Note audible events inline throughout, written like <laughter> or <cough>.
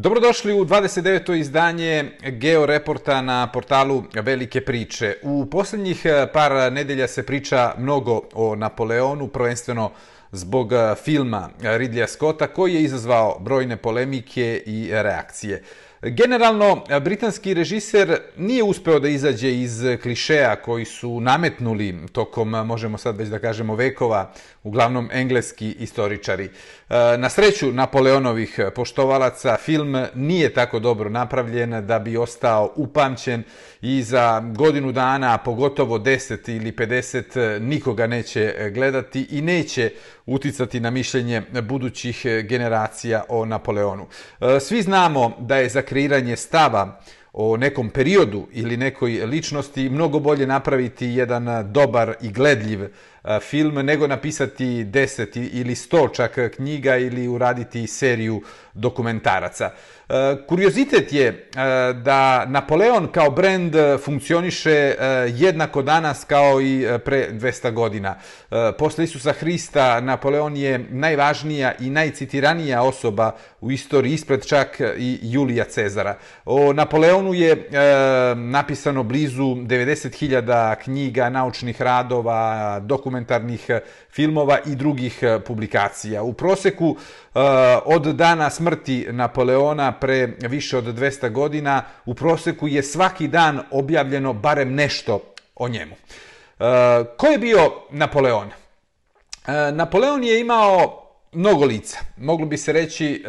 Dobrodošli u 29. izdanje Georeporta na portalu Velike priče. U posljednjih eh, par nedelja se priča mnogo o Napoleonu, prvenstveno zbog eh, filma Ridleya Scotta koji je izazvao brojne polemike i reakcije. Generalno, eh, britanski režiser nije uspeo da izađe iz klišeja koji su nametnuli tokom, možemo sad već da kažemo, vekova, uglavnom engleski istoričari. Eh, na sreću Napoleonovih eh, poštovalaca, film nije tako dobro napravljen da bi ostao upamćen i za godinu dana, pogotovo 10 ili 50, eh, nikoga neće gledati i neće uticati na mišljenje budućih generacija o Napoleonu. Svi znamo da je za kreiranje stava o nekom periodu ili nekoj ličnosti mnogo bolje napraviti jedan dobar i gledljiv film nego napisati 10 ili 100 čak knjiga ili uraditi seriju dokumentaraca. Kuriozitet je da Napoleon kao brend funkcioniše jednako danas kao i pre 200 godina. Posle Isusa Hrista Napoleon je najvažnija i najcitiranija osoba u istoriji ispred čak i Julija Cezara. O Napoleonu je napisano blizu 90.000 knjiga, naučnih radova, dokumentarnih e, filmova i drugih e, publikacija. U proseku e, od dana smrti Napoleona pre više od 200 godina, u proseku je svaki dan objavljeno barem nešto o njemu. Ko je bio Napoleon? Napoleon je imao mnogo lica. Moglo bi se reći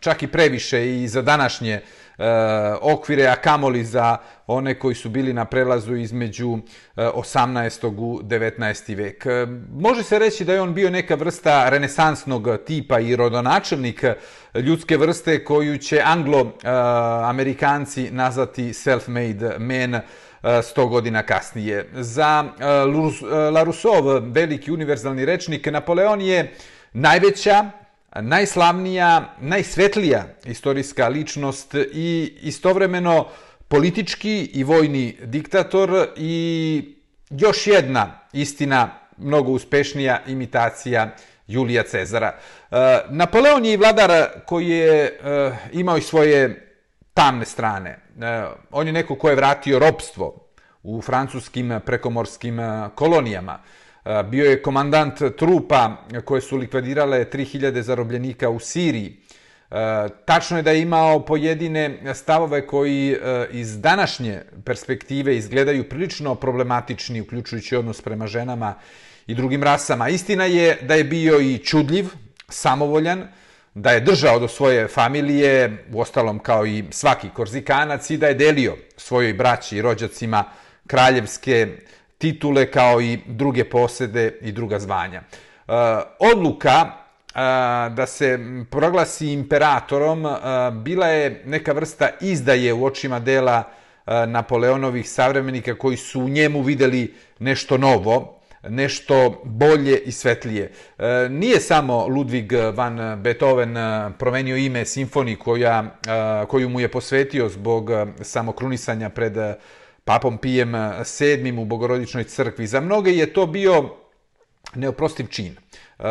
čak i previše i za današnje Eh, okvire, a kamoli za one koji su bili na prelazu između eh, 18. u 19. vek. Eh, može se reći da je on bio neka vrsta renesansnog tipa i rodonačelnik ljudske vrste koju će anglo-amerikanci nazvati self-made man 100 godina kasnije. Za La veliki univerzalni rečnik, Napoleon je najveća, najslavnija, najsvetlija istorijska ličnost i istovremeno politički i vojni diktator i još jedna istina, mnogo uspešnija imitacija Julija Cezara. E, Napoleon je i vladar koji je e, imao i svoje tamne strane. E, on je neko ko je vratio ropstvo u francuskim prekomorskim kolonijama. Bio je komandant trupa koje su likvidirale 3000 zarobljenika u Siriji. Tačno je da je imao pojedine stavove koji e, iz današnje perspektive izgledaju prilično problematični, uključujući odnos prema ženama i drugim rasama. Istina je da je bio i čudljiv, samovoljan, da je držao do svoje familije, u ostalom kao i svaki korzikanac, i da je delio svojoj braći i rođacima kraljevske titule kao i druge posede i druga zvanja. E, odluka e, da se proglasi imperatorom e, bila je neka vrsta izdaje u očima dela Napoleonovih savremenika koji su u njemu videli nešto novo, nešto bolje i svetlije. Nije samo Ludwig van Beethoven promenio ime simfoni koja, koju mu je posvetio zbog samokrunisanja pred papom Pijem eh, VII u Bogorodičnoj crkvi. Za mnoge je to bio neoprostiv čin. E,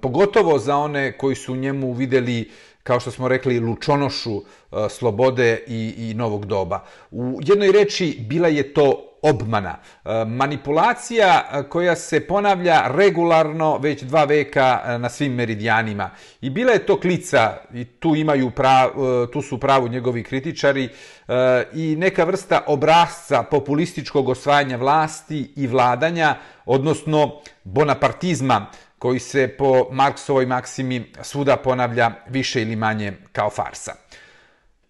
pogotovo za one koji su u njemu videli kao što smo rekli, lučonošu eh, slobode i, i novog doba. U jednoj reči bila je to obmana. E, manipulacija e, koja se ponavlja regularno već dva veka e, na svim meridijanima. I bila je to klica, i tu, imaju prav, tu su pravu njegovi kritičari, i neka vrsta obrazca populističkog osvajanja vlasti i vladanja, odnosno bonapartizma, koji se po Marksovoj maksimi svuda ponavlja više ili manje kao farsa.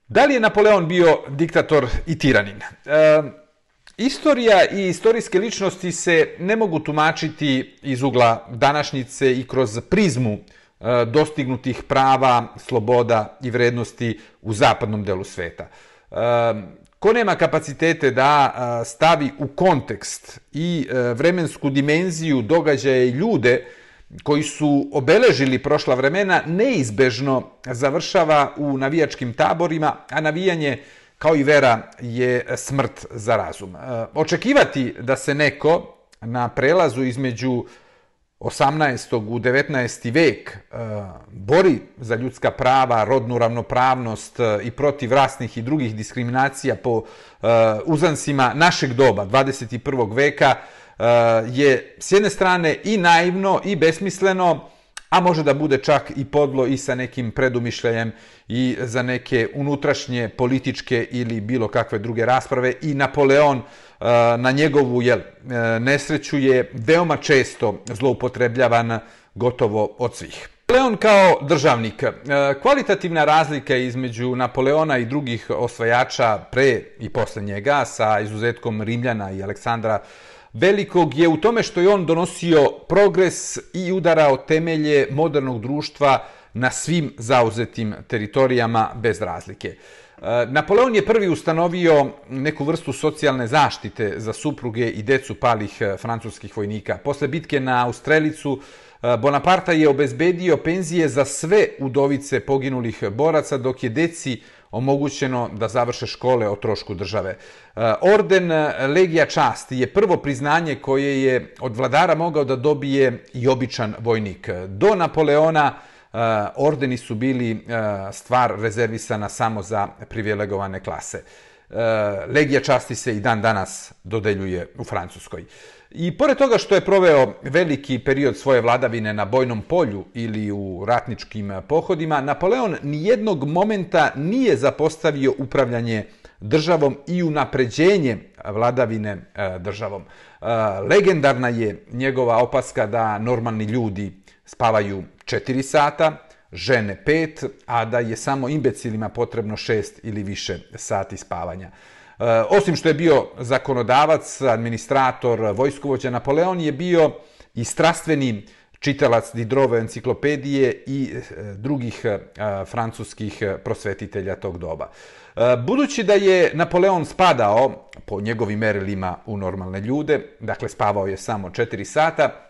Da li je Napoleon bio diktator i tiranin? E, istorija i istorijske ličnosti se ne mogu tumačiti iz ugla današnjice i kroz prizmu e, dostignutih prava, sloboda i vrednosti u zapadnom delu sveta. E, ko nema kapacitete da e, stavi u kontekst i vremensku dimenziju događaja i ljude, koji su obeležili prošla vremena neizbežno završava u navijačkim taborima, a navijanje kao i vera je smrt za razum. E, očekivati da se neko na prelazu između 18. u 19. vek e, bori za ljudska prava, rodnu ravnopravnost e, i protiv rasnih i drugih diskriminacija po uzansima našeg doba, 21. veka, je s jedne strane i naivno i besmisleno, a može da bude čak i podlo i sa nekim predumišljajem i za neke unutrašnje političke ili bilo kakve druge rasprave i Napoleon eh, na njegovu jel, eh, nesreću je veoma često zloupotrebljavan gotovo od svih. Napoleon kao državnik, eh, kvalitativna razlika između Napoleona i drugih osvajača pre i posle njega, sa izuzetkom Rimljana i Aleksandra velikog je u tome što je on donosio progres i udarao temelje modernog društva na svim zauzetim teritorijama bez razlike. E, Napoleon je prvi ustanovio neku vrstu socijalne zaštite za supruge i decu palih e, francuskih vojnika. Posle bitke na Austrelicu, e, Bonaparta Bonaparte je obezbedio penzije za sve udovice poginulih boraca, dok je deci omogućeno da završe škole o trošku države. E, orden e, Legija časti je prvo priznanje koje je od vladara mogao da dobije i običan vojnik. Do Napoleona e, ordeni su bili stvar rezervisana samo za privilegovane klase. Legija časti se i dan danas dodeljuje u Francuskoj. I pored toga što je proveo veliki period svoje vladavine na bojnom polju ili u ratničkim pohodima, Napoleon nijednog momenta nije zapostavio upravljanje državom i unapređenje vladavine e, državom. E, legendarna je njegova opaska da normalni ljudi spavaju 4 sata, žene 5, a da je samo imbecilima potrebno 6 ili više sati spavanja. Eh, osim što je bio zakonodavac, administrator, vojskovođa, Napoleon je bio i strastveni čitalac Didrove enciklopedije i eh, drugih eh, francuskih prosvetitelja tog doba. Budući da je Napoleon spadao, po njegovim merilima, u normalne ljude, dakle spavao je samo 4 sata,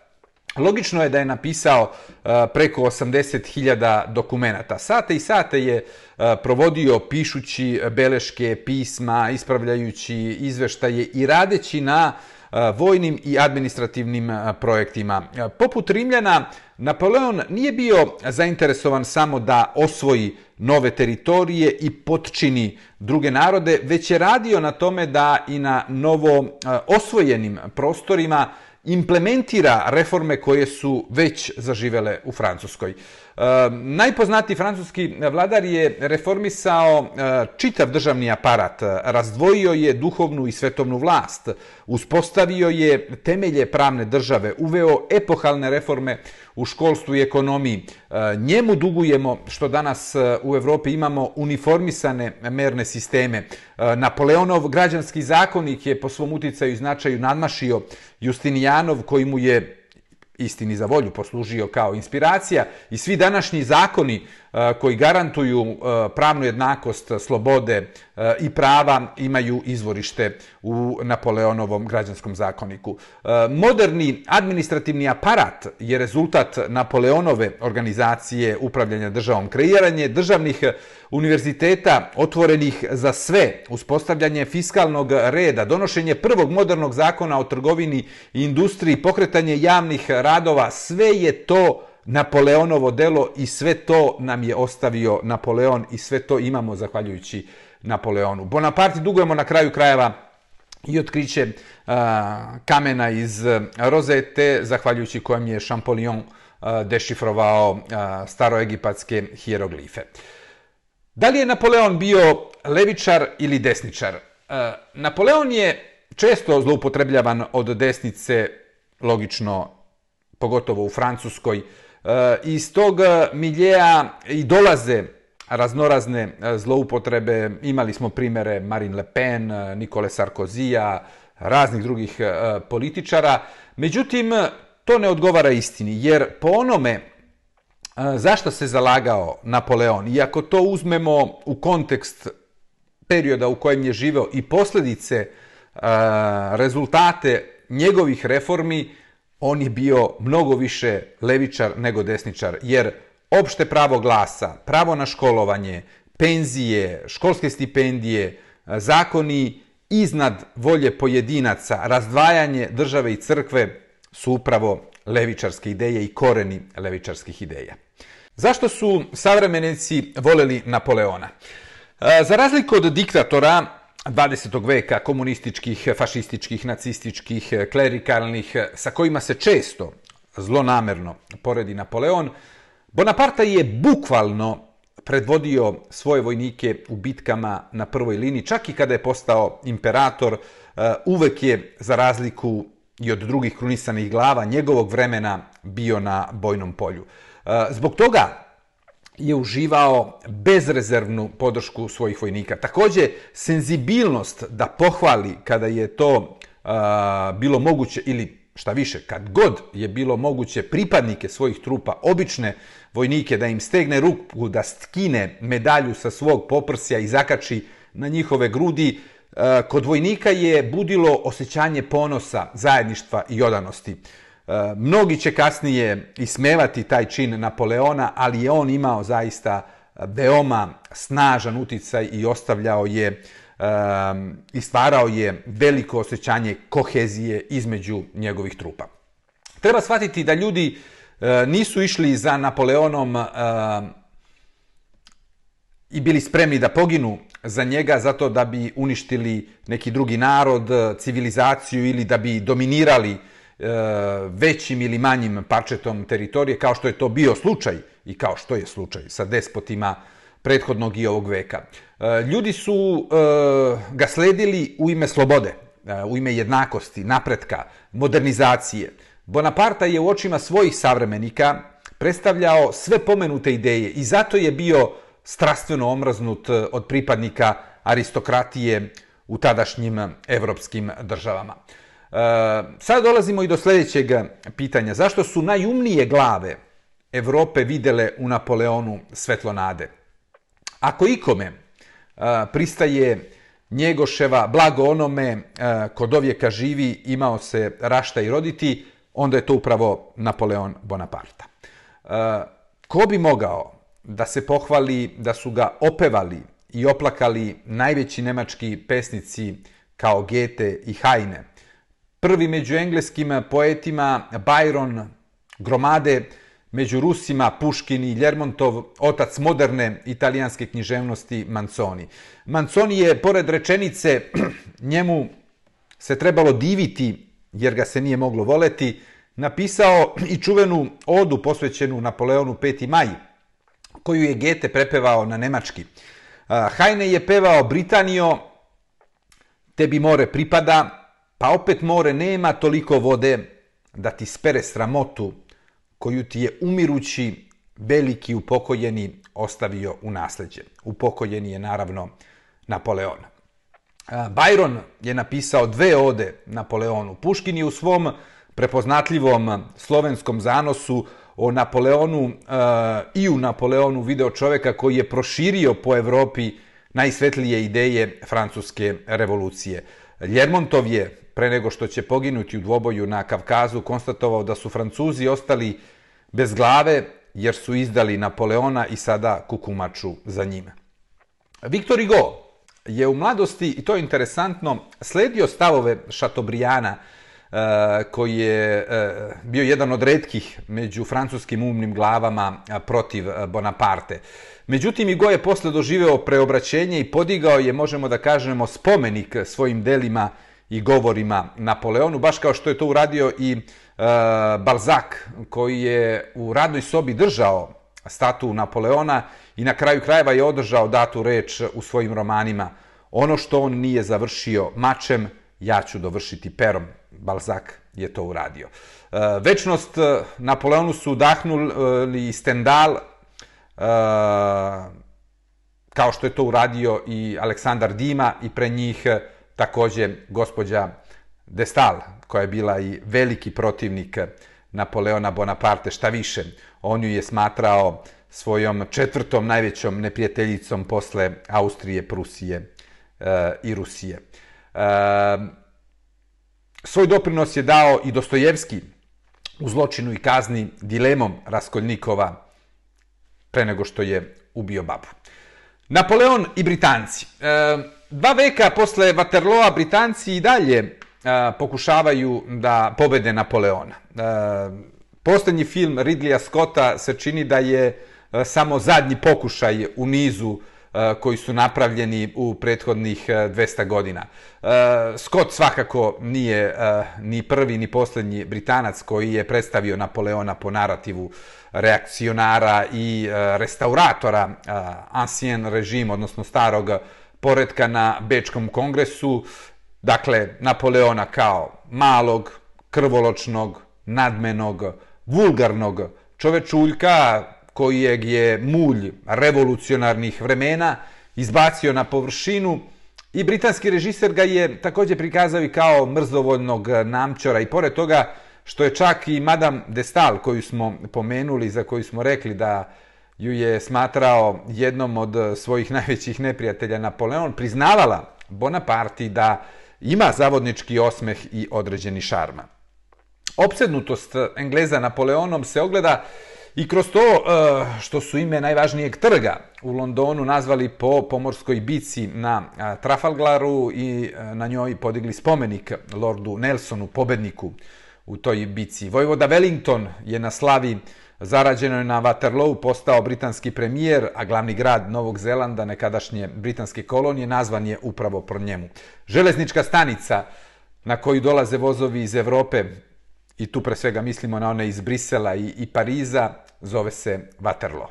Logično je da je napisao uh, preko 80.000 dokumenata. Sate i sate je uh, provodio pišući beleške, pisma, ispravljajući izveštaje i radeći na uh, vojnim i administrativnim projektima. Poput Rimljana, Napoleon nije bio zainteresovan samo da osvoji nove teritorije i potčini druge narode, već je radio na tome da i na novo osvojenim prostorima implementira reforme koje su već zaživele u Francuskoj. Ehm, najpoznatiji francuski vladar je reformisao e, čitav državni aparat, razdvojio je duhovnu i svetovnu vlast, uspostavio je temelje pravne države, uveo epohalne reforme u školstvu i ekonomiji. E, njemu dugujemo što danas e, u Evropi imamo uniformisane merne sisteme. Napoleonov građanski zakonik je po svom uticaju i značaju nadmašio Justinijanov koji mu je istini za volju poslužio kao inspiracija i svi današnji zakoni e, koji garantuju e, pravnu jednakost, slobode e, i prava imaju izvorište u Napoleonovom građanskom zakoniku. Moderni administrativni aparat je rezultat Napoleonove organizacije upravljanja državom. Kreiranje državnih univerziteta otvorenih za sve, uspostavljanje fiskalnog reda, donošenje prvog modernog zakona o trgovini i industriji, pokretanje javnih radova, sve je to Napoleonovo delo i sve to nam je ostavio Napoleon i sve to imamo zahvaljujući Napoleonu. Bonaparte dugujemo na kraju krajeva i otkriće uh, kamena iz rozete, zahvaljujući kojem je Champollion uh, dešifrovao uh, staroegipatske hieroglife. Da li je Napoleon bio levičar ili desničar? Uh, Napoleon je često zloupotrebljavan od desnice, logično, pogotovo u Francuskoj, e, iz tog e, miljeja i dolaze raznorazne e, zloupotrebe. Imali smo primere Marine Le Pen, Nikole Sarkozija, raznih drugih političara. Međutim, to ne odgovara istini, jer po onome zašto se zalagao Napoleon, i ako to uzmemo u kontekst perioda u kojem je živeo i posljedice, rezultate njegovih reformi, on je bio mnogo više levičar nego desničar, jer opšte pravo glasa, pravo na školovanje, penzije, školske stipendije, zakoni iznad volje pojedinaca, razdvajanje države i crkve su upravo levičarske ideje i koreni levičarskih ideja. Zašto su savremenici voleli Napoleona? E, za razliku od diktatora 20. veka, komunističkih, fašističkih, nacističkih, eh, klerikalnih, eh, sa kojima se često zlonamerno poredi Napoleon, Bonaparte je bukvalno predvodio svoje vojnike u bitkama na prvoj liniji, čak i kada je postao imperator, eh, uvek je, za razliku i od drugih krunisanih glava, njegovog vremena bio na bojnom polju. Zbog toga je uživao bezrezervnu podršku svojih vojnika. Takođe, senzibilnost da pohvali kada je to uh, bilo moguće ili šta više, kad god je bilo moguće pripadnike svojih trupa, obične vojnike, da im stegne ruku, da skine medalju sa svog poprsja i zakači na njihove grudi, kod vojnika je budilo osjećanje ponosa, zajedništva i odanosti. Eh, mnogi će kasnije ismevati taj čin Napoleona, ali je on imao zaista eh, veoma snažan uticaj i ostavljao je eh, i stvarao je veliko osjećanje kohezije između njegovih trupa. Treba shvatiti da ljudi nisu išli za Napoleonom i bili spremni da poginu za njega zato da bi uništili neki drugi narod, civilizaciju ili da bi dominirali uh, E, većim ili manjim parčetom teritorije, kao što je to bio slučaj i kao što je slučaj sa despotima prethodnog i ovog veka. E, ljudi su e, ga sledili u ime slobode, u ime jednakosti, napretka, modernizacije. Bonaparte je u očima svojih savremenika predstavljao sve pomenute ideje i zato je bio strastveno omraznut od pripadnika aristokratije u tadašnjim evropskim državama. Eh, sad dolazimo i do sljedećeg eh, pitanja. Zašto su najumnije glave Evrope videle u Napoleonu svetlonade? Ako ikome eh, pristaje Njegoševa, blago onome eh, kod ovijeka živi, imao se rašta i roditi, onda je to upravo Napoleon Bonaparte. Ko bi mogao da se pohvali da su ga opevali i oplakali najveći nemački pesnici kao Goethe i Heine, prvi među engleskim poetima Byron, gromade među Rusima Puškin i Ljermontov, otac moderne italijanske književnosti Manconi. Manconi je, pored rečenice, <clears throat> njemu se trebalo diviti jer ga se nije moglo voleti, napisao i čuvenu odu posvećenu Napoleonu 5. maj, koju je Gete prepevao na nemački. Hajne je pevao Britanio, tebi more pripada, pa opet more nema toliko vode da ti spere sramotu koju ti je umirući veliki upokojeni ostavio u nasljeđe. Upokojeni je naravno Napoleon. Byron je napisao dve ode Napoleonu. Puškin je u svom prepoznatljivom slovenskom zanosu o Napoleonu i u Napoleonu video čoveka koji je proširio po Evropi najsvetlije ideje francuske revolucije. Ljermontov je pre nego što će poginuti u dvoboju na Kavkazu, konstatovao da su Francuzi ostali bez glave jer su izdali Napoleona i sada kukumaču za njime. Viktor Hugo je u mladosti, i to je interesantno, sledio stavove Šatobrijana, e, koji je e, bio jedan od redkih među francuskim umnim glavama e, protiv Bonaparte. Međutim, Hugo je posle doživeo preobraćenje i podigao je, možemo da kažemo, spomenik svojim delima i govorima Napoleonu, baš kao što je to uradio i e, Balzak, koji je u radnoj sobi držao statu Napoleona i na kraju krajeva je održao datu reč u svojim romanima. Ono što on nije završio mačem, ja ću dovršiti perom. Balzak je to uradio. E, večnost e, Napoleonu su udahnuli i e, Stendal, e, kao što je to uradio i Aleksandar Dima i pre njih takođe gospođa Destal, koja je bila i veliki protivnik Napoleona Bonaparte, šta više, on ju je smatrao svojom četvrtom najvećom neprijateljicom posle Austrije, Prusije e, i Rusije. E, svoj doprinos je dao i Dostojevski u zločinu i kazni dilemom Raskoljnikova pre nego što je ubio babu. Napoleon i Britanci. E, Dva veka posle Waterlooa Britanci i dalje a, pokušavaju da pobede Napoleona. A, Posljednji film Ridleya Scotta se čini da je samo zadnji pokušaj u nizu koji su napravljeni u prethodnih 200 godina. Scott svakako nije ni prvi ni posljednji Britanac koji je predstavio Napoleona po narativu reakcionara i restauratora ancien režim, odnosno starog poredka na Bečkom kongresu. Dakle, Napoleona kao malog, krvoločnog, nadmenog, vulgarnog čovečuljka kojeg je mulj revolucionarnih vremena izbacio na površinu i britanski režiser ga je također prikazao i kao mrzovoljnog namćora i pored toga što je čak i Madame de Stal koju smo pomenuli, za koju smo rekli da ju je smatrao jednom od eh, svojih najvećih neprijatelja Napoleon, priznavala Bonaparte da ima zavodnički osmeh i određeni šarma. Opsednutost eh, Engleza Napoleonom se ogleda i kroz to eh, što su ime najvažnijeg trga u Londonu nazvali po pomorskoj bici na Trafalgaru i na njoj podigli spomenik Lordu Nelsonu, pobedniku u toj bici. Vojvoda Wellington je na slavi zarađenoj na Waterloo postao britanski premijer, a glavni grad Novog Zelanda, nekadašnje britanske kolonije, nazvan je upravo pro njemu. Železnička stanica na koju dolaze vozovi iz Evrope, i tu pre svega mislimo na one iz Brisela i, i Pariza, zove se Waterloo.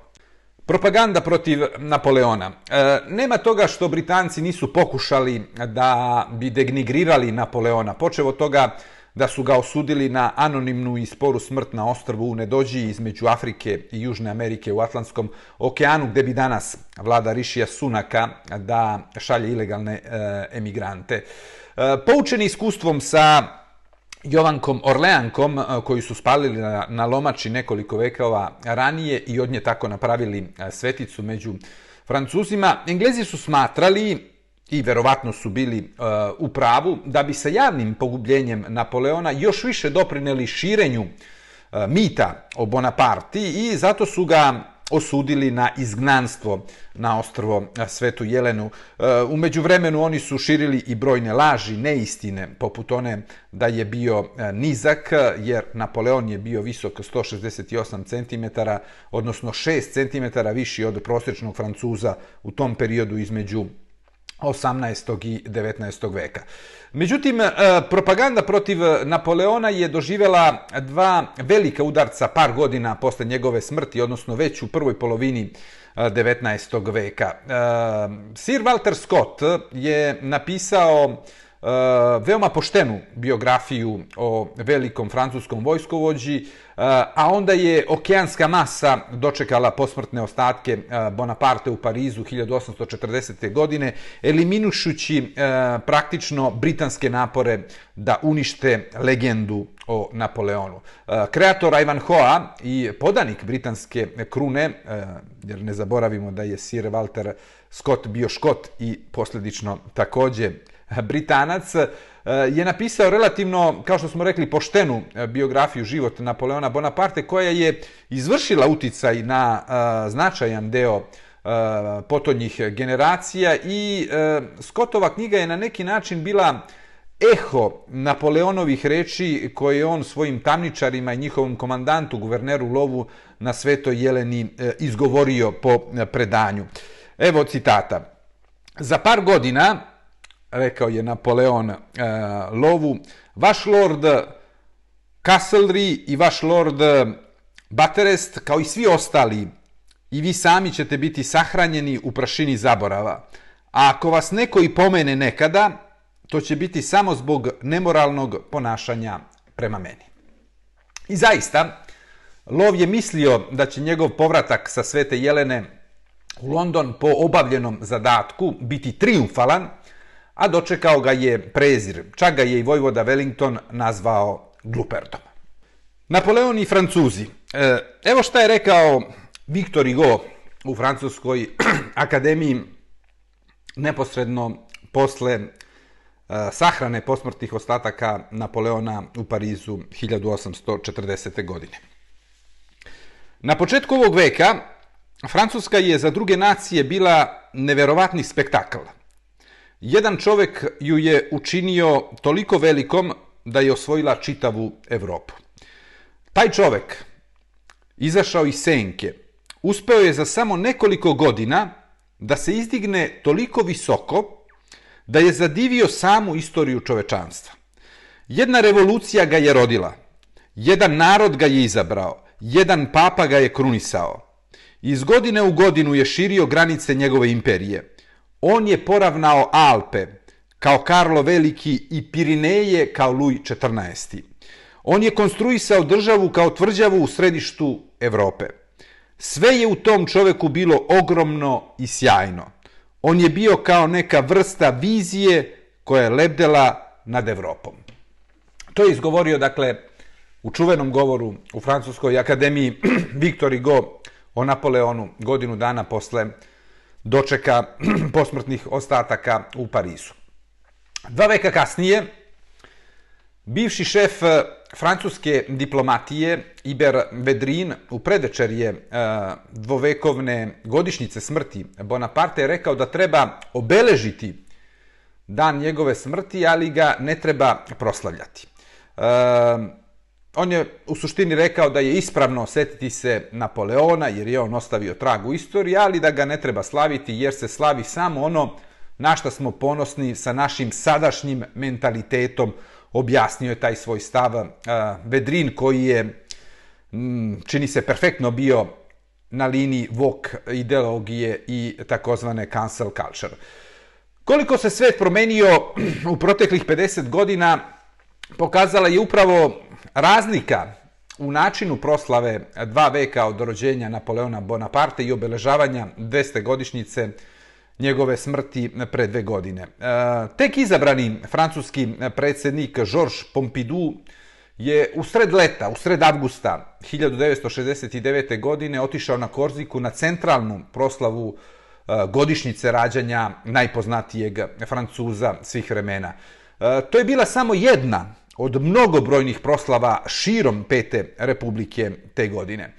Propaganda protiv Napoleona. E, nema toga što Britanci nisu pokušali da bi degnigrirali Napoleona. Počeo od toga da su ga osudili na anonimnu i sporu smrt na ostrvu u Nedođi između Afrike i Južne Amerike u Atlantskom okeanu, gde bi danas vlada Rišija Sunaka da šalje ilegalne e, emigrante. E, poučeni iskustvom sa Jovankom Orleankom, e, koji su spalili na, na lomači nekoliko vekova ranije i od nje tako napravili e, sveticu među Francuzima, Englezi su smatrali i verovatno su bili uh, u pravu, da bi sa javnim pogubljenjem Napoleona još više doprineli širenju uh, mita o Bonaparti i zato su ga osudili na izgnanstvo na ostrvo e, Svetu Jelenu. Umeđu vremenu oni su širili i brojne laži, neistine, poput one da je bio nizak, jer Napoleon je bio visok 168 cm, odnosno 6 cm viši od prosječnog Francuza u tom periodu između 18. i 19. veka. Međutim, e, propaganda protiv Napoleona je doživjela dva velika udarca par godina posle njegove smrti, odnosno već u prvoj polovini e, 19. Veka. E, Sir Walter Scott je napisao Uh, veoma poštenu biografiju o velikom francuskom vojskovođi, uh, a onda je okeanska masa dočekala posmrtne ostatke uh, Bonaparte u Parizu 1840. godine, eliminušući uh, praktično britanske napore da unište legendu o Napoleonu. Uh, kreator Ivanhoa i podanik britanske krune, jer ne zaboravimo da je Sir Walter Scott bio škot i posljedično takođe Britanac, eh, je napisao relativno, kao što smo rekli, poštenu eh, biografiju života Napoleona Bonaparte, koja je izvršila uticaj na eh, značajan deo potonjih generacija i Scottova knjiga je na neki način bila eho Napoleonovih reči koje je on svojim tamničarima i njihovom komandantu, guverneru Lovu na Svetoj Jeleni izgovorio po predanju. Evo citata. Za par godina rekao je Napoleon uh, lovu, vaš lord Castlery i vaš lord Baterest, kao i svi ostali, i vi sami ćete biti sahranjeni u prašini zaborava. A ako vas neko i pomene nekada, to će biti samo zbog nemoralnog ponašanja prema meni. I zaista, Lov je mislio da će njegov povratak sa Svete Jelene u London po obavljenom zadatku biti triumfalan, a dočekao ga je prezir. Čak ga je i Vojvoda Wellington nazvao gluperdom. Napoleon i Francuzi. E, evo šta je rekao Victor Hugo u Francuskoj <clears throat> akademiji neposredno posle e, sahrane posmrtnih ostataka Napoleona u Parizu 1840. godine. Na početku ovog veka Francuska je za druge nacije bila neverovatni spektakl. Jedan čovek ju je učinio toliko velikom da je osvojila čitavu Evropu. Taj čovek, izašao iz senke, uspeo je za samo nekoliko godina da se izdigne toliko visoko da je zadivio samu istoriju čovečanstva. Jedna revolucija ga je rodila, jedan narod ga je izabrao, jedan papa ga je krunisao. Iz godine u godinu je širio granice njegove imperije. On je poravnao Alpe, kao Karlo Veliki i Pirineje kao Luj XIV. On je konstruisao državu kao tvrđavu u središtu Evrope. Sve je u tom čoveku bilo ogromno i sjajno. On je bio kao neka vrsta vizije koja je lebdela nad Evropom. To je izgovorio, dakle, u čuvenom govoru u Francuskoj akademiji <clears throat> Victor Hugo o Napoleonu godinu dana posle dočeka <clears throat> posmrtnih ostataka u Parizu. Dva veka kasnije, bivši šef eh, francuske diplomatije Iber Vedrin u predečer je eh, dvovekovne godišnjice smrti Bonaparte je rekao da treba obeležiti dan njegove smrti, ali ga ne treba proslavljati. Eh, On je u suštini rekao da je ispravno setiti se Napoleona, jer je on ostavio trag u istoriji, ali da ga ne treba slaviti, jer se slavi samo ono na što smo ponosni sa našim sadašnjim mentalitetom, objasnio je taj svoj stav Bedrin Vedrin, koji je, mm, čini se, perfektno bio na liniji vok ideologije i takozvane cancel culture. Koliko se svet promenio <clears throat> u proteklih 50 godina, pokazala je upravo razlika u načinu proslave dva veka od rođenja Napoleona Bonaparte i obeležavanja 200 godišnjice njegove smrti pre dve godine. E, tek izabrani francuski predsjednik Georges Pompidou je u sred leta, u sred avgusta 1969. godine otišao na Korziku na centralnu proslavu e, godišnjice rađanja najpoznatijeg Francuza svih vremena. E, to je bila samo jedna od mnogobrojnih proslava širom Pete republike te godine.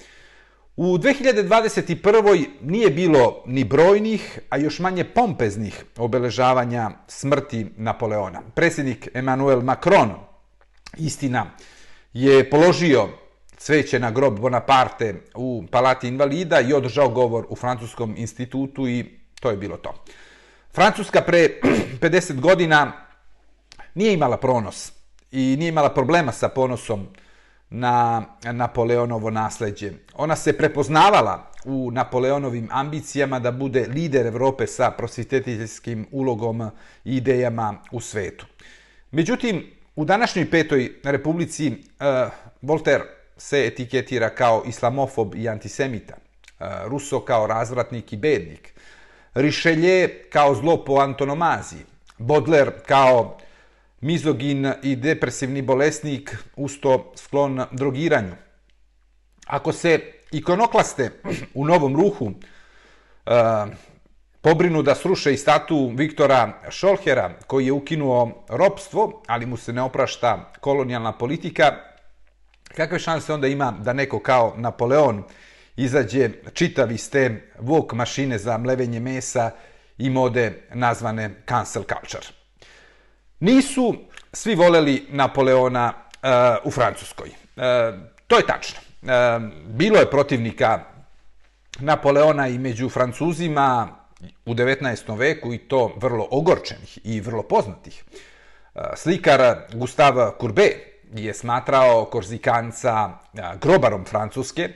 U 2021. nije bilo ni brojnih, a još manje pompeznih obeležavanja smrti Napoleona. Predsjednik Emmanuel Macron, istina, je položio cveće na grob Bonaparte u Palati invalida i održao govor u Francuskom institutu i to je bilo to. Francuska pre <clears throat> 50 godina nije imala pronos i nije imala problema sa ponosom na Napoleonovo nasledđe. Ona se prepoznavala u Napoleonovim ambicijama da bude lider Evrope sa prosvjetiteljskim ulogom i idejama u svetu. Međutim, u današnjoj petoj republici uh, Voltaire se etiketira kao islamofob i antisemita, eh, uh, Ruso kao razvratnik i bednik, Rišelje kao zlo po antonomaziji, Baudelaire kao mizogin i depresivni bolesnik, usto sklon drogiranju. Ako se ikonoklaste u novom ruhu e, pobrinu da sruše i statu Viktora Šolhera, koji je ukinuo ropstvo, ali mu se ne oprašta kolonijalna politika, kakve šanse onda ima da neko kao Napoleon izađe čitav iz te vok mašine za mlevenje mesa i mode nazvane cancel culture? Nisu svi voleli Napoleona e, u Francuskoj. E, to je tačno. E, bilo je protivnika Napoleona i među Francuzima u 19. veku i to vrlo ogorčenih i vrlo poznatih. Slikar Gustave Courbet je smatrao Korzikanca grobarom Francuske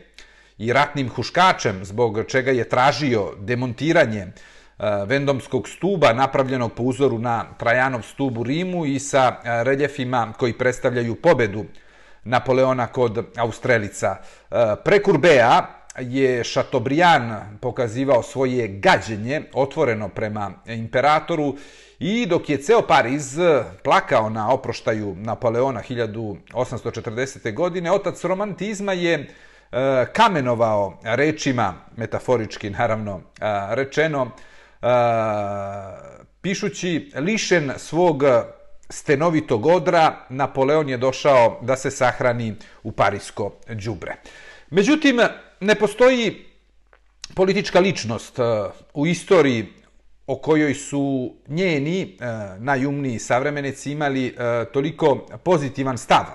i ratnim huškačem, zbog čega je tražio demontiranje uh, Eh, vendomskog stuba napravljenog po uzoru na Trajanov stub u Rimu i sa eh, reljefima koji predstavljaju pobedu Napoleona kod Austrelica. Eh, Pre Kurbea je Chateaubriand pokazivao svoje gađenje otvoreno prema imperatoru i dok je ceo Pariz plakao na oproštaju Napoleona 1840. godine, otac romantizma je kamenovao rečima, metaforički naravno rečeno, pišući lišen svog stenovitog odra, Napoleon je došao da se sahrani u parisko džubre. Međutim, ne postoji politička ličnost u istoriji o kojoj su njeni najumniji savremenici imali toliko pozitivan stav.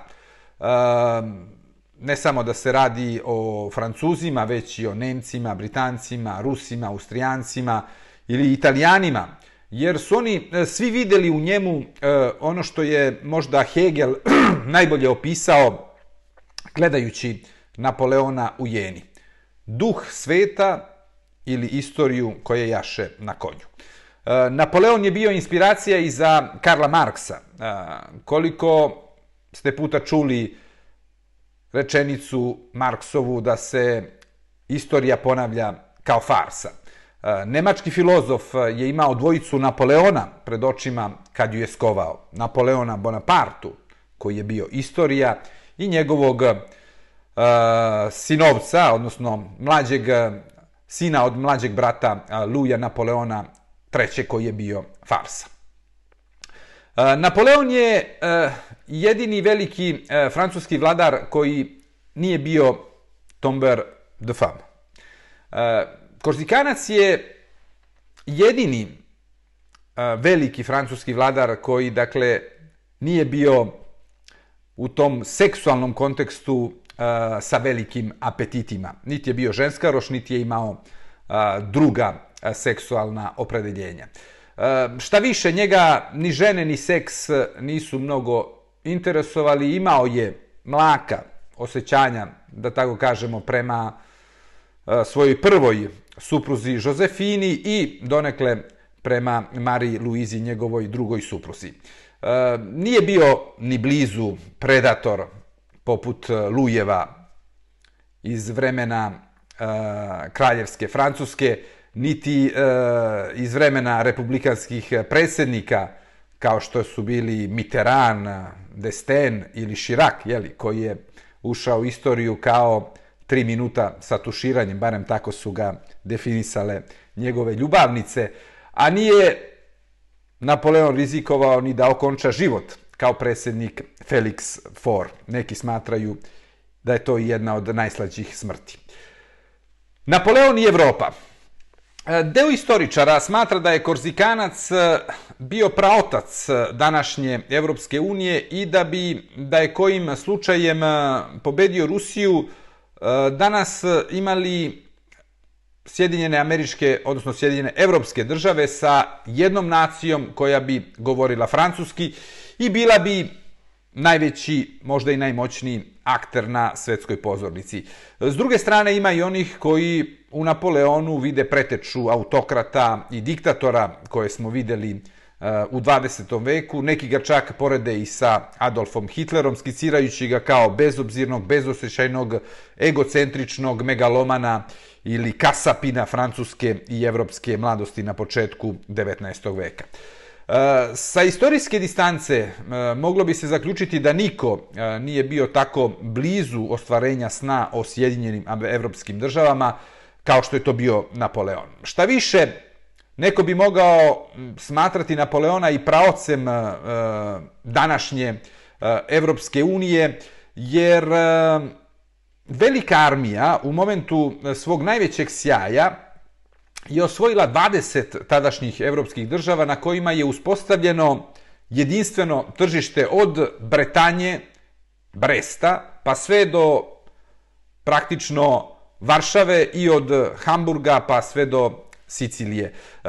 ne samo da se radi o Francuzima, već i o Nemcima, Britancima, Rusima, Austrijancima ili Italijanima, jer su oni e, svi videli u njemu e, ono što je možda Hegel <clears throat> najbolje opisao gledajući Napoleona u Jeni. Duh sveta ili istoriju koje jaše na konju. E, Napoleon je bio inspiracija i za Karla Marksa. E, koliko ste puta čuli rečenicu Marksovu da se istorija ponavlja kao farsa. Nemački filozof je imao dvojicu Napoleona pred očima kad ju je skovao. Napoleona Bonapartu, koji je bio istorija, i njegovog uh, sinovca, odnosno mlađeg sina od mlađeg brata uh, Luja Napoleona III. koji je bio farsa. Napoleon je jedini veliki francuski vladar koji nije bio tomber de femme. Korsikanac je jedini veliki francuski vladar koji, dakle, nije bio u tom seksualnom kontekstu sa velikim apetitima. Niti je bio ženskaroš, niti je imao druga seksualna opredeljenja. Šta više, njega ni žene ni seks nisu mnogo interesovali. Imao je mlaka osjećanja, da tako kažemo, prema svojoj prvoj supruzi Josefini i donekle prema Mariji Luizi, njegovoj drugoj supruzi. E, nije bio ni blizu predator poput e, Lujeva iz vremena e, kraljevske Francuske, niti e, iz vremena republikanskih predsjednika, kao što su bili Mitterrand, Desten ili Chirac, jeli, koji je ušao u istoriju kao tri minuta sa tuširanjem, barem tako su ga definisale njegove ljubavnice, a nije Napoleon rizikovao ni da okonča život kao predsjednik Felix IV. Neki smatraju da je to jedna od najslađih smrti. Napoleon i Evropa. E, deo istoričara smatra da je Korzikanac e, bio praotac današnje Evropske unije i da bi, da je kojim slučajem e, pobedio Rusiju, E, danas e, imali Sjedinjene američke, odnosno Sjedinjene evropske države sa jednom nacijom koja bi govorila francuski i bila bi najveći, možda i najmoćniji akter na svetskoj pozornici. S druge strane ima i onih koji u Napoleonu vide preteču autokrata i diktatora koje smo videli uh, u 20. veku. Neki ga čak porede i sa Adolfom Hitlerom, skicirajući ga kao bezobzirnog, bezosjećajnog, egocentričnog megalomana ili kasapina francuske i evropske mladosti na početku 19. veka. E, sa istorijske distance e, moglo bi se zaključiti da niko e, nije bio tako blizu ostvarenja sna o Sjedinjenim evropskim državama kao što je to bio Napoleon. Šta više, neko bi mogao smatrati Napoleona i praocem e, e, današnje e, Evropske unije, jer velika armija u momentu svog najvećeg sjaja je osvojila 20 tadašnjih evropskih država na kojima je uspostavljeno jedinstveno tržište od Bretanje, Bresta, pa sve do praktično Varšave i od Hamburga pa sve do Sicilije. E,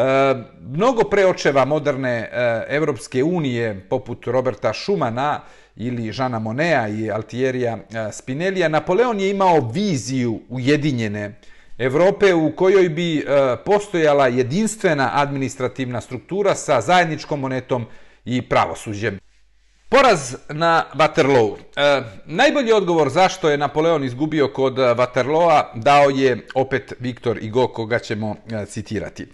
mnogo preočeva moderne e, Evropske unije, poput Roberta Schumana ili Žana Monea i Altierija e, Spinellija, Napoleon je imao viziju ujedinjene Evrope u kojoj bi e, postojala jedinstvena administrativna struktura sa zajedničkom monetom i pravosuđem. Poraz na Waterloo. E, najbolji odgovor zašto je Napoleon izgubio kod e, Waterlooa dao je opet Viktor Igo, koga ćemo e, citirati.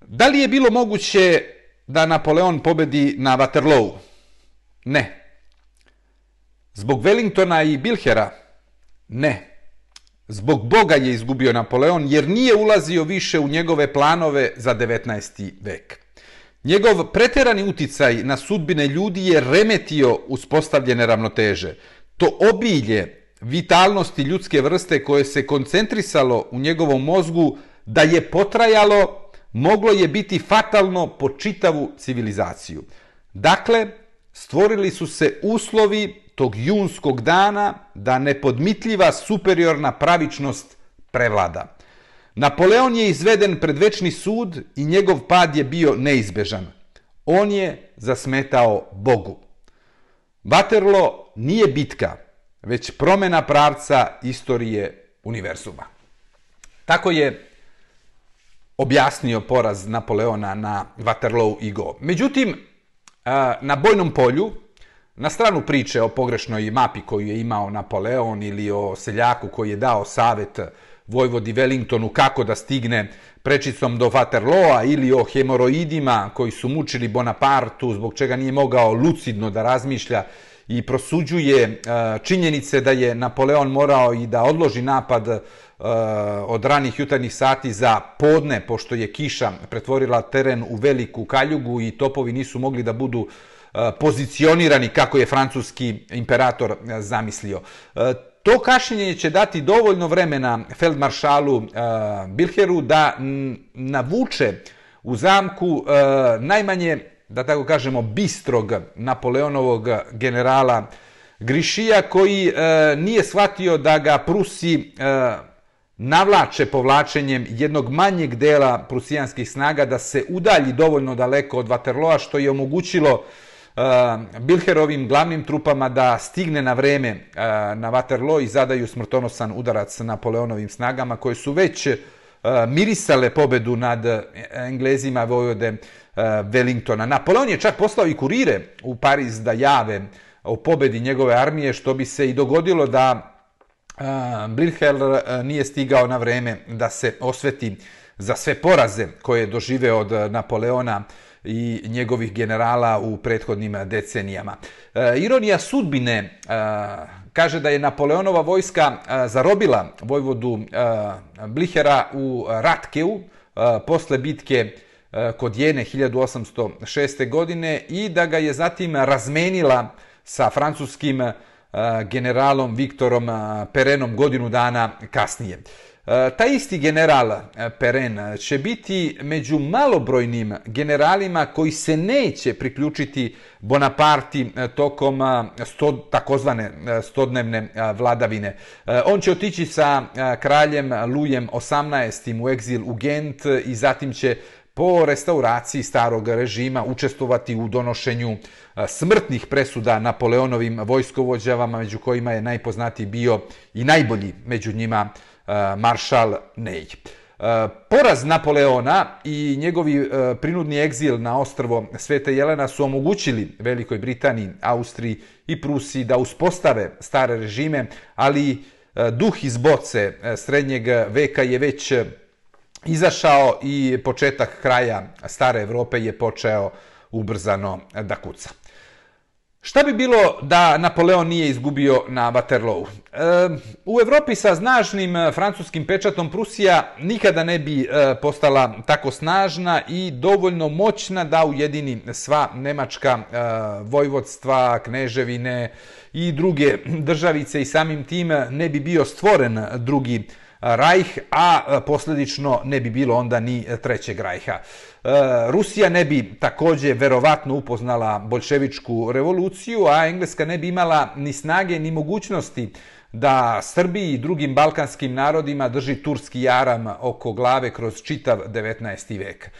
Da li je bilo moguće da Napoleon pobedi na Waterloo? Ne. Zbog Wellingtona i Bilhera? Ne. Zbog Boga je izgubio Napoleon jer nije ulazio više u njegove planove za 19. vek. Njegov preterani uticaj na sudbine ljudi je remetio uspostavljene ravnoteže. To obilje vitalnosti ljudske vrste koje se koncentrisalo u njegovom mozgu da je potrajalo, moglo je biti fatalno po čitavu civilizaciju. Dakle, stvorili su se uslovi tog junskog dana da nepodmitljiva superiorna pravičnost prevlada. Napoleon je izveden pred večni sud i njegov pad je bio neizbežan. On je zasmetao Bogu. Waterloo nije bitka, već promena pravca istorije univerzuma. Tako je objasnio poraz Napoleona na Waterloo i Go. Međutim, na bojnom polju, na stranu priče o pogrešnoj mapi koju je imao Napoleon ili o seljaku koji je dao savet Vojvodi Wellingtonu kako da stigne prečicom do Waterlooa ili o hemoroidima koji su mučili Bonapartu zbog čega nije mogao lucidno da razmišlja i prosuđuje e, činjenice da je Napoleon morao i da odloži napad e, od ranih jutarnjih sati za podne, pošto je kiša pretvorila teren u veliku kaljugu i topovi nisu mogli da budu e, pozicionirani kako je francuski imperator zamislio. To kašljenje će dati dovoljno vremena feldmaršalu e, Bilheru da navuče u zamku e, najmanje, da tako kažemo, bistrog Napoleonovog generala Grišija, koji e, nije shvatio da ga Prusi navlače povlačenjem jednog manjeg dela prusijanskih snaga da se udalji dovoljno daleko od Waterloa, što je omogućilo e, Eh, Bilherovim glavnim trupama da stigne na vreme eh, na Waterloo i zadaju smrtonosan udarac Napoleonovim snagama koje su već eh, mirisale pobedu nad Englezima vojode Wellingtona. Napoleon je čak poslao i kurire u Pariz da jave o pobedi njegove armije, što bi se i dogodilo da Blinhel nije stigao na vreme da se osveti za sve poraze koje je doživeo od Napoleona i njegovih generala u prethodnim decenijama. E, ironija sudbine e, kaže da je Napoleonova vojska e, zarobila vojvodu Blihera u Ratkeu posle bitke kod Jene 1806. godine i da ga je zatim razmenila sa francuskim generalom Viktorom Perenom godinu dana kasnije. E, taj isti general e, Peren će biti među malobrojnim generalima koji se neće priključiti Bonaparti e, tokom sto, takozvane stodnevne vladavine. On će otići sa kraljem Lujem 18. u egzil u Gent i zatim će po restauraciji starog režima učestovati u donošenju smrtnih presuda Napoleonovim vojskovođavama, među kojima je najpoznatiji bio i najbolji među njima E, maršal Nej. E, poraz Napoleona i njegovi e, prinudni egzil na ostrvo Svete Jelena su omogućili Velikoj Britaniji, Austriji i Prusiji da uspostave stare režime, ali duh iz boce srednjeg veka je već izašao i početak kraja stare Evrope je počeo ubrzano da kuca. Šta bi bilo da Napoleon nije izgubio na Waterloo? E, u Evropi sa snažnim eh, francuskim pečatom Prusija nikada ne bi e, postala tako snažna i dovoljno moćna da ujedini sva nemačka e, vojvodstva, kneževine i druge državice i samim tim ne bi bio stvoren drugi Rajh, a posledično ne bi bilo onda ni trećeg Rajha. E, Rusija ne bi takođe verovatno upoznala bolševičku revoluciju, a Engleska ne bi imala ni snage ni mogućnosti da Srbiji i drugim balkanskim narodima drži turski jaram oko glave kroz čitav 19. vek. E,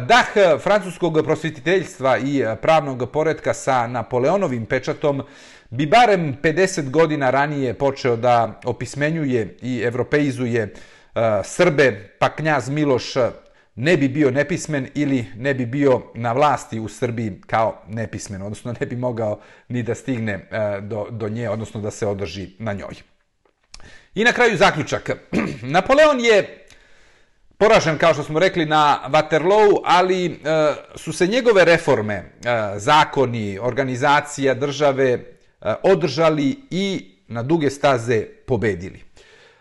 dah francuskog prosvjetiteljstva i pravnog poredka sa Napoleonovim pečatom bi barem 50 godina ranije počeo da opismenjuje i evropeizuje e, Srbe, pa knjaz Miloš ne bi bio nepismen ili ne bi bio na vlasti u Srbiji kao nepismen, odnosno ne bi mogao ni da stigne e, do, do nje, odnosno da se održi na njoj. I na kraju zaključak. <clears throat> Napoleon je poražen, kao što smo rekli, na Waterloo, ali e, su se njegove reforme, e, zakoni, organizacija države, e, održali i na duge staze pobedili.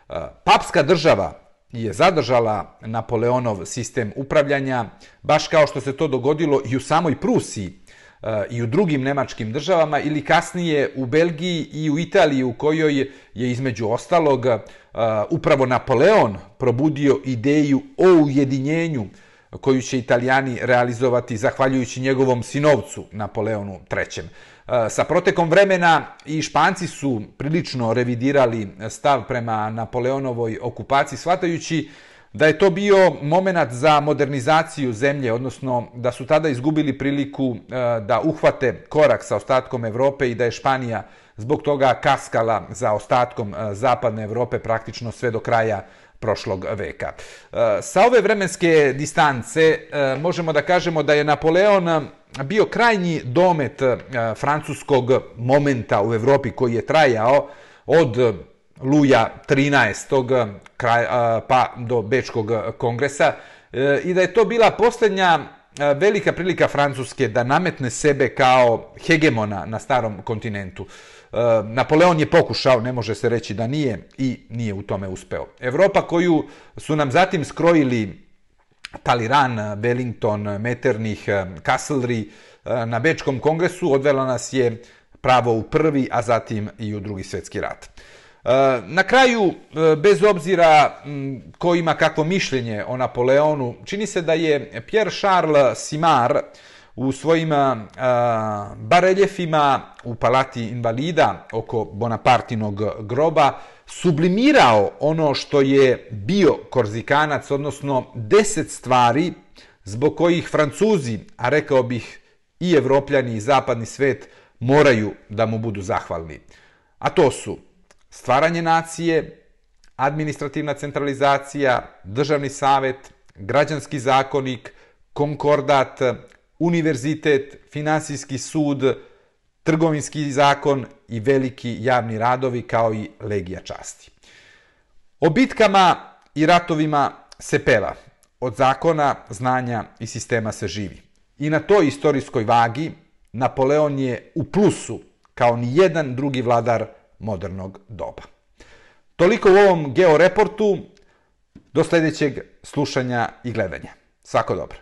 E, papska država je zadržala Napoleonov sistem upravljanja, baš kao što se to dogodilo i u samoj Prusiji eh, i u drugim nemačkim državama ili kasnije u Belgiji i u Italiji u kojoj je između ostalog eh, upravo Napoleon probudio ideju o ujedinjenju koju će italijani realizovati zahvaljujući njegovom sinovcu Napoleonu III. Sa protekom vremena i Španci su prilično revidirali stav prema Napoleonovoj okupaciji, shvatajući da je to bio moment za modernizaciju zemlje, odnosno da su tada izgubili priliku e, da uhvate korak sa ostatkom Evrope i da je Španija zbog toga kaskala za ostatkom e, zapadne Evrope praktično sve do kraja prošlog veka. E, sa ove vremenske distance možemo da kažemo da je Napoleon bio krajnji domet eh, francuskog momenta u Evropi koji je trajao od eh, Luja 13. Eh, kraj, pa do Bečkog kongresa i da je to bila posljednja velika prilika Francuske da nametne sebe kao hegemona na starom kontinentu. Napoleon je pokušao, ne može se reći da nije i nije u tome uspeo. Evropa koju su nam zatim skrojili Taliran, Wellington, Metternich, Castlery eh, na Bečkom kongresu odvela nas je pravo u prvi, a zatim i u drugi svjetski rat. Eh, na kraju, eh, bez obzira mm, ko ima kakvo mišljenje o Napoleonu, čini se da je Pierre Charles Simard u svojim bareljefima u palati invalida oko Bonapartinog groba sublimirao ono što je bio Korzikanac, odnosno deset stvari zbog kojih Francuzi, a rekao bih i Evropljani i zapadni svet, moraju da mu budu zahvalni. A to su stvaranje nacije, administrativna centralizacija, državni savet, građanski zakonik, konkordat, univerzitet, finansijski sud, trgovinski zakon i veliki javni radovi kao i legija časti. O bitkama i ratovima se peva, od zakona, znanja i sistema se živi. I na toj istorijskoj vagi Napoleon je u plusu kao ni jedan drugi vladar modernog doba. Toliko u ovom georeportu, do sljedećeg slušanja i gledanja. Svako dobro.